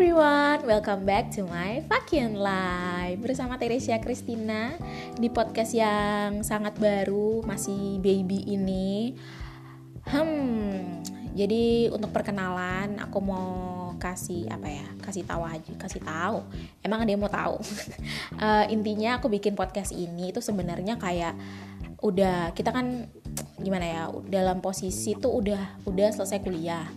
everyone, welcome back to my fucking life. Bersama Teresia Christina Di podcast yang sangat baru, masih baby ini. Hmm, jadi untuk perkenalan aku mau kasih apa ya kasih tahu aja kasih tahu. Emang ada yang mau tahu? Uh, intinya aku bikin podcast ini itu sebenarnya kayak udah kita kan gimana ya dalam posisi tuh udah udah selesai kuliah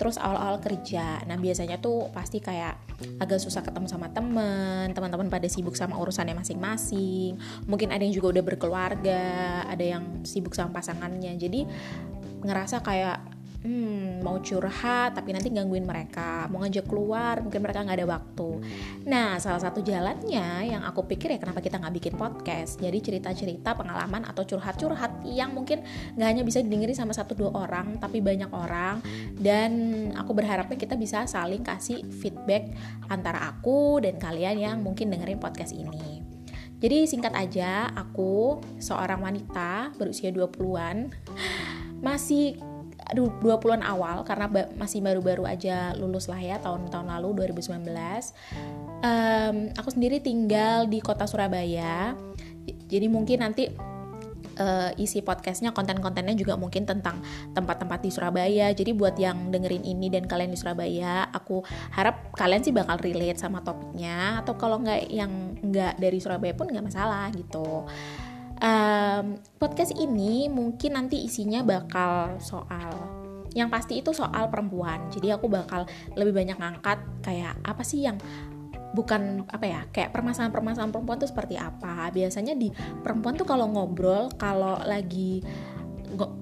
terus awal-awal kerja. Nah biasanya tuh pasti kayak agak susah ketemu sama temen teman-teman pada sibuk sama urusannya masing-masing. Mungkin ada yang juga udah berkeluarga ada yang sibuk sama pasangannya. Jadi ngerasa kayak hmm, mau curhat tapi nanti gangguin mereka. Mau ngajak keluar mungkin mereka nggak ada waktu. Nah salah satu jalannya yang aku pikir ya kenapa kita nggak bikin podcast. Jadi cerita-cerita pengalaman atau curhat-curhat yang mungkin nggak hanya bisa didengerin sama satu dua orang tapi banyak orang. Dan aku berharapnya kita bisa saling kasih feedback antara aku dan kalian yang mungkin dengerin podcast ini. Jadi singkat aja, aku seorang wanita berusia 20-an masih 20-an awal karena ba masih baru-baru aja lulus lah ya tahun-tahun lalu 2019 um, aku sendiri tinggal di kota Surabaya. Jadi mungkin nanti uh, isi podcastnya konten-kontennya juga mungkin tentang tempat-tempat di Surabaya. Jadi buat yang dengerin ini dan kalian di Surabaya aku harap kalian sih bakal relate sama topiknya. Atau kalau nggak yang nggak dari Surabaya pun nggak masalah gitu um, podcast ini mungkin nanti isinya bakal soal yang pasti itu soal perempuan. Jadi aku bakal lebih banyak ngangkat kayak apa sih yang bukan apa ya kayak permasalahan-permasalahan perempuan tuh seperti apa. Biasanya di perempuan tuh kalau ngobrol kalau lagi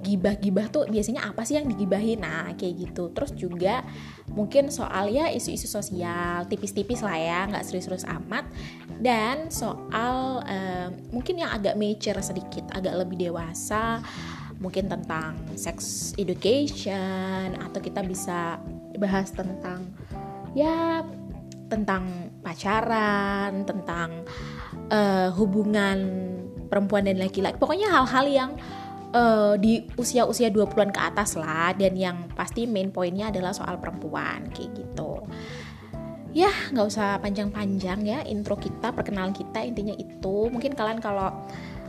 gibah-gibah tuh biasanya apa sih yang digibahin? Nah kayak gitu. Terus juga mungkin soal ya isu-isu sosial tipis-tipis lah ya nggak serius-serius amat. Dan soal um, mungkin yang agak mature sedikit agak lebih dewasa mungkin tentang sex education atau kita bisa bahas tentang ya tentang pacaran tentang uh, hubungan perempuan dan laki-laki. Pokoknya hal-hal yang uh, di usia-usia 20-an ke atas lah. Dan yang pasti main poinnya adalah soal perempuan kayak gitu. Ya nggak usah panjang-panjang ya intro kita perkenalan kita intinya itu. Mungkin kalian kalau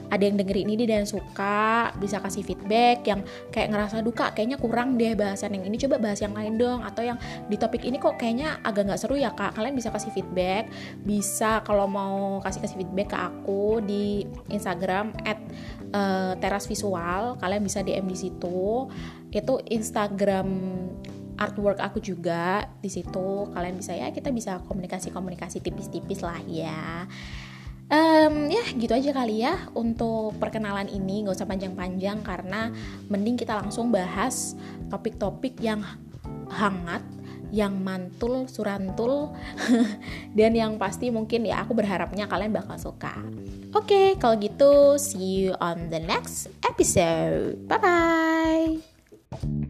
ada yang dengerin ini dan suka bisa kasih feedback yang kayak ngerasa duka kayaknya kurang deh bahasan yang ini coba bahas yang lain dong. Atau yang di topik ini kok kayaknya agak nggak seru ya kak. Kalian bisa kasih feedback. Bisa kalau mau kasih kasih feedback ke aku di Instagram at uh, teras visual kalian bisa DM di situ. Itu Instagram artwork aku juga di situ. Kalian bisa ya kita bisa komunikasi komunikasi tipis-tipis lah ya um, ya gitu aja kali ya untuk perkenalan ini nggak usah panjang-panjang karena mending kita langsung bahas topik-topik yang hangat yang mantul, surantul, dan yang pasti mungkin ya aku berharapnya kalian bakal suka. Oke, okay, kalau gitu see you on the next episode. Bye bye.